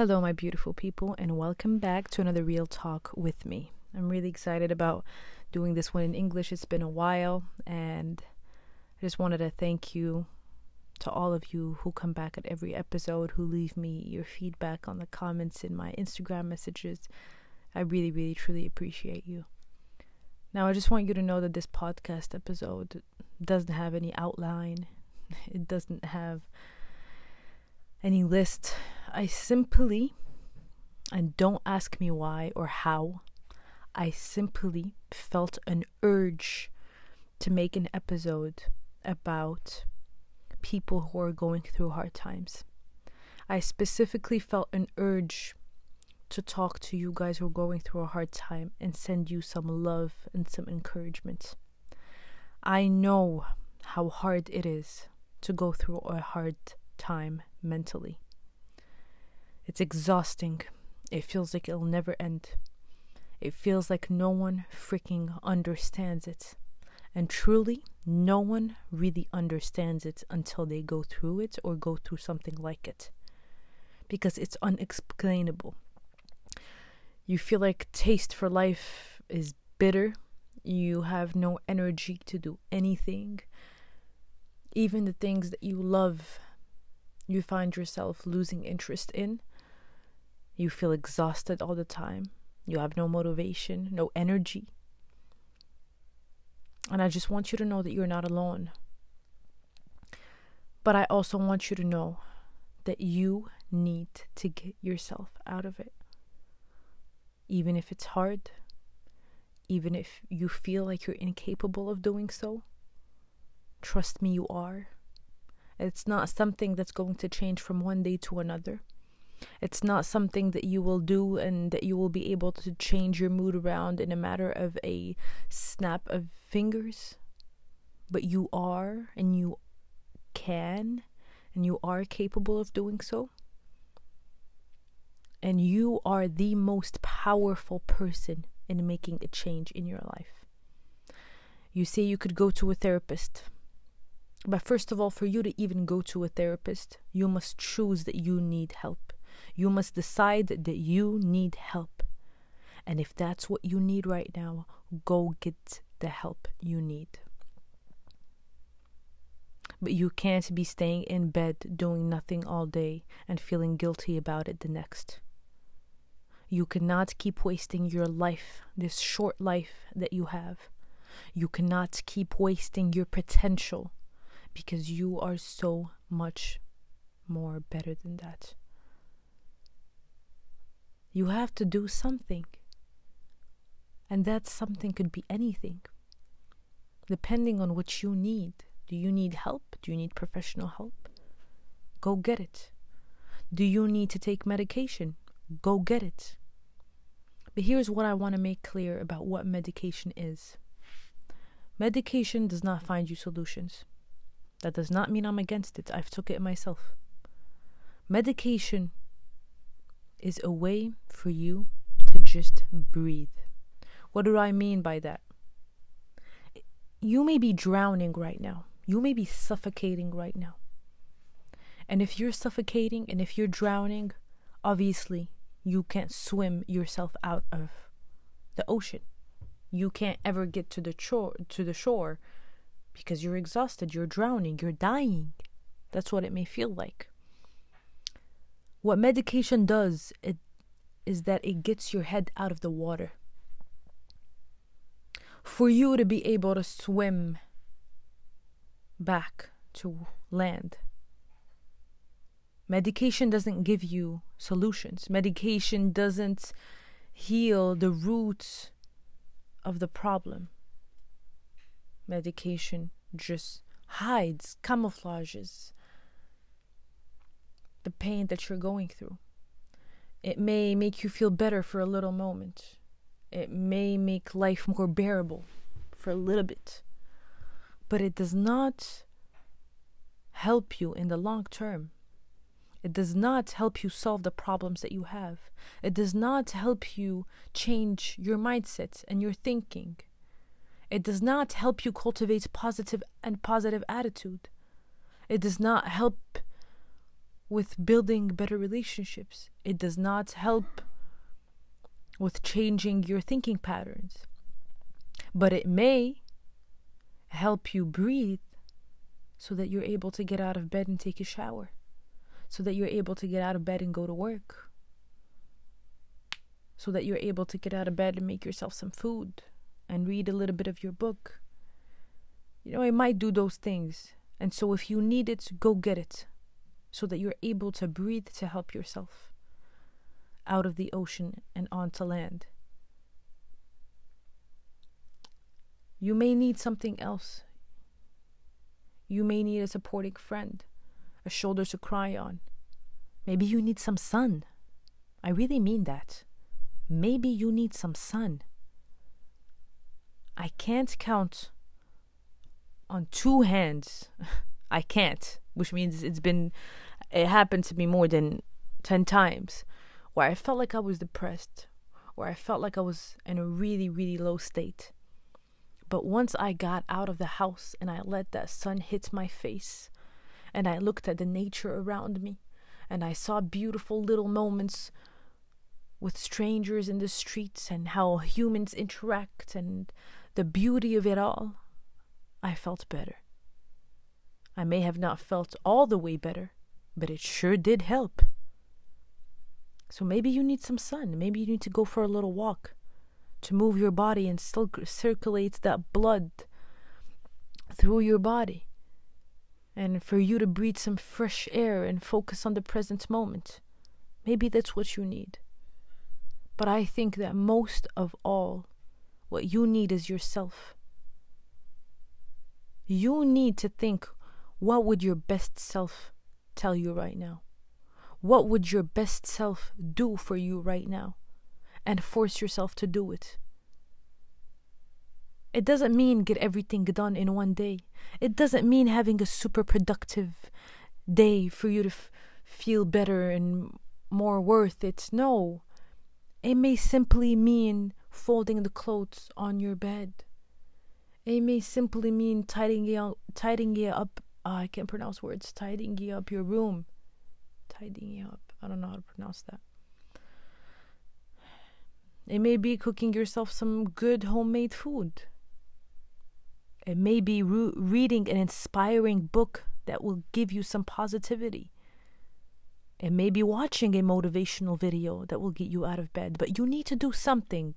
Hello, my beautiful people, and welcome back to another Real Talk with me. I'm really excited about doing this one in English. It's been a while, and I just wanted to thank you to all of you who come back at every episode, who leave me your feedback on the comments in my Instagram messages. I really, really, truly appreciate you. Now, I just want you to know that this podcast episode doesn't have any outline, it doesn't have any list. I simply, and don't ask me why or how, I simply felt an urge to make an episode about people who are going through hard times. I specifically felt an urge to talk to you guys who are going through a hard time and send you some love and some encouragement. I know how hard it is to go through a hard time mentally. It's exhausting. It feels like it'll never end. It feels like no one freaking understands it. And truly, no one really understands it until they go through it or go through something like it. Because it's unexplainable. You feel like taste for life is bitter. You have no energy to do anything. Even the things that you love, you find yourself losing interest in. You feel exhausted all the time. You have no motivation, no energy. And I just want you to know that you're not alone. But I also want you to know that you need to get yourself out of it. Even if it's hard, even if you feel like you're incapable of doing so, trust me, you are. It's not something that's going to change from one day to another. It's not something that you will do and that you will be able to change your mood around in a matter of a snap of fingers. But you are, and you can, and you are capable of doing so. And you are the most powerful person in making a change in your life. You say you could go to a therapist. But first of all, for you to even go to a therapist, you must choose that you need help. You must decide that you need help. And if that's what you need right now, go get the help you need. But you can't be staying in bed doing nothing all day and feeling guilty about it the next. You cannot keep wasting your life, this short life that you have. You cannot keep wasting your potential because you are so much more better than that. You have to do something. And that something could be anything, depending on what you need. Do you need help? Do you need professional help? Go get it. Do you need to take medication? Go get it. But here's what I want to make clear about what medication is medication does not find you solutions. That does not mean I'm against it. I've took it myself. Medication is a way for you to just breathe. What do I mean by that? You may be drowning right now. You may be suffocating right now. And if you're suffocating and if you're drowning, obviously you can't swim yourself out of the ocean. You can't ever get to the shore to the shore because you're exhausted, you're drowning, you're dying. That's what it may feel like. What medication does it is that it gets your head out of the water. For you to be able to swim back to land. Medication doesn't give you solutions. Medication doesn't heal the roots of the problem. Medication just hides, camouflages the pain that you're going through. It may make you feel better for a little moment. It may make life more bearable for a little bit. But it does not help you in the long term. It does not help you solve the problems that you have. It does not help you change your mindset and your thinking. It does not help you cultivate positive and positive attitude. It does not help with building better relationships. It does not help with changing your thinking patterns. But it may help you breathe so that you're able to get out of bed and take a shower, so that you're able to get out of bed and go to work, so that you're able to get out of bed and make yourself some food and read a little bit of your book. You know, it might do those things. And so if you need it, go get it so that you're able to breathe to help yourself out of the ocean and onto land. You may need something else. You may need a supporting friend, a shoulder to cry on. Maybe you need some sun. I really mean that. Maybe you need some sun. I can't count on two hands. I can't, which means it's been, it happened to me more than 10 times where I felt like I was depressed, where I felt like I was in a really, really low state. But once I got out of the house and I let that sun hit my face, and I looked at the nature around me, and I saw beautiful little moments with strangers in the streets and how humans interact and the beauty of it all, I felt better. I may have not felt all the way better, but it sure did help. So maybe you need some sun. Maybe you need to go for a little walk to move your body and still circulate that blood through your body. And for you to breathe some fresh air and focus on the present moment. Maybe that's what you need. But I think that most of all, what you need is yourself. You need to think what would your best self tell you right now? What would your best self do for you right now? and force yourself to do it. It doesn't mean get everything done in one day. It doesn't mean having a super productive day for you to f- feel better and more worth it. No. It may simply mean folding the clothes on your bed. It may simply mean tidying tidying up. Oh, I can't pronounce words. Tidying up your room. Tidying up. I don't know how to pronounce that. It may be cooking yourself some good homemade food. It may be re- reading an inspiring book that will give you some positivity. It may be watching a motivational video that will get you out of bed, but you need to do something,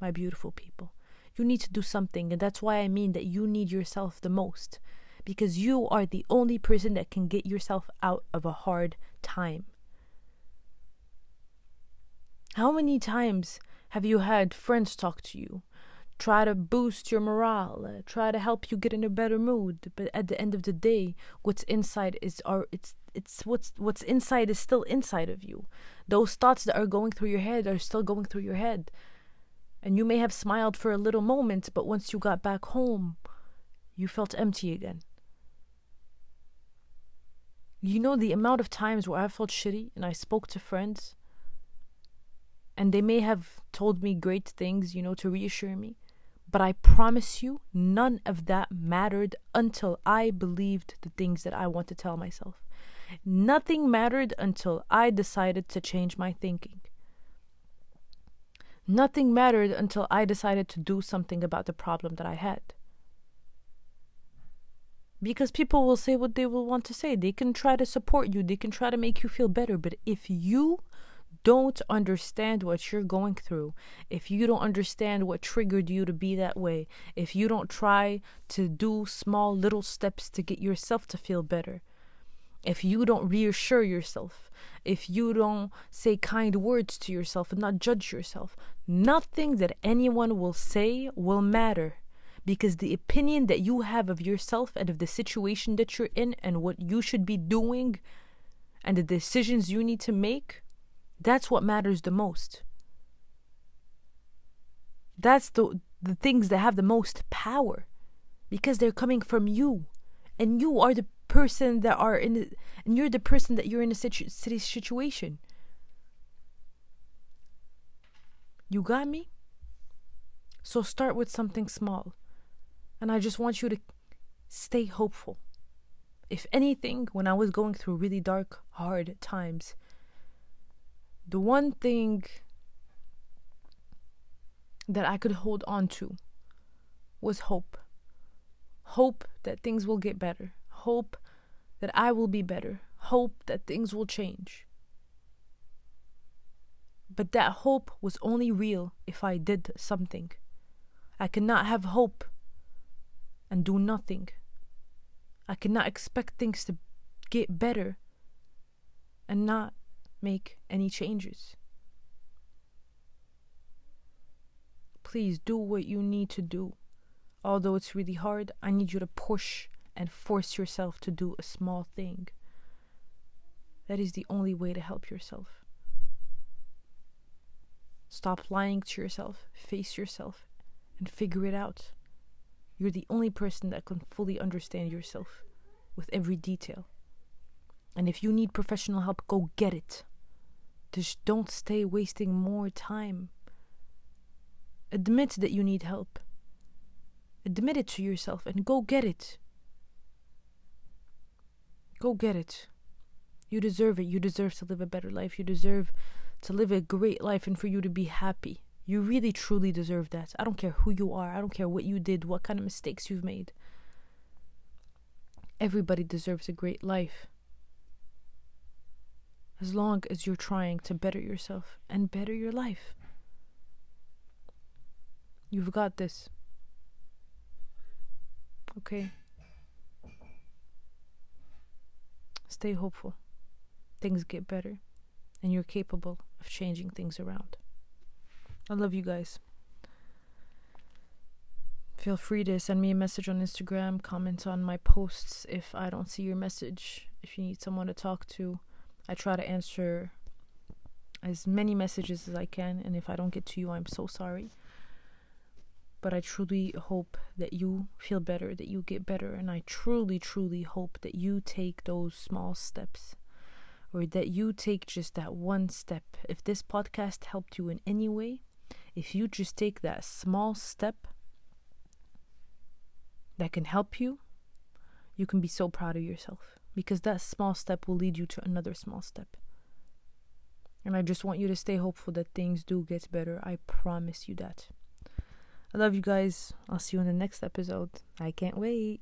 my beautiful people. You need to do something, and that's why I mean that you need yourself the most, because you are the only person that can get yourself out of a hard time. How many times have you had friends talk to you? Try to boost your morale, uh, try to help you get in a better mood, but at the end of the day, what's inside is our it's it's what's what's inside is still inside of you. Those thoughts that are going through your head are still going through your head. And you may have smiled for a little moment, but once you got back home, you felt empty again. You know the amount of times where I felt shitty and I spoke to friends and they may have told me great things, you know, to reassure me. But I promise you, none of that mattered until I believed the things that I want to tell myself. Nothing mattered until I decided to change my thinking. Nothing mattered until I decided to do something about the problem that I had. Because people will say what they will want to say. They can try to support you, they can try to make you feel better. But if you don't understand what you're going through, if you don't understand what triggered you to be that way, if you don't try to do small little steps to get yourself to feel better, if you don't reassure yourself, if you don't say kind words to yourself and not judge yourself, nothing that anyone will say will matter because the opinion that you have of yourself and of the situation that you're in and what you should be doing and the decisions you need to make that's what matters the most. That's the the things that have the most power because they're coming from you. And you are the person that are in the, and you're the person that you're in a situ- situation. You got me? So start with something small and i just want you to stay hopeful If anything, when I was going through really dark, hard times, the one thing that I could hold on to was hope. Hope that things will get better. Hope that I will be better. Hope that things will change. But that hope was only real if I did something. I could not have hope and do nothing. I cannot expect things to get better and not make any changes. Please do what you need to do. Although it's really hard, I need you to push and force yourself to do a small thing. That is the only way to help yourself. Stop lying to yourself, face yourself, and figure it out. You're the only person that can fully understand yourself with every detail. And if you need professional help, go get it. Just don't stay wasting more time. Admit that you need help. Admit it to yourself and go get it. Go get it. You deserve it. You deserve to live a better life. You deserve to live a great life and for you to be happy. You really truly deserve that. I don't care who you are. I don't care what you did, what kind of mistakes you've made. Everybody deserves a great life. As long as you're trying to better yourself and better your life. You've got this. Okay? Stay hopeful. Things get better and you're capable of changing things around. I love you guys. Feel free to send me a message on Instagram, comment on my posts if I don't see your message, if you need someone to talk to. I try to answer as many messages as I can, and if I don't get to you, I'm so sorry. But I truly hope that you feel better, that you get better, and I truly, truly hope that you take those small steps or that you take just that one step. If this podcast helped you in any way, if you just take that small step that can help you, you can be so proud of yourself because that small step will lead you to another small step. And I just want you to stay hopeful that things do get better. I promise you that. I love you guys. I'll see you in the next episode. I can't wait.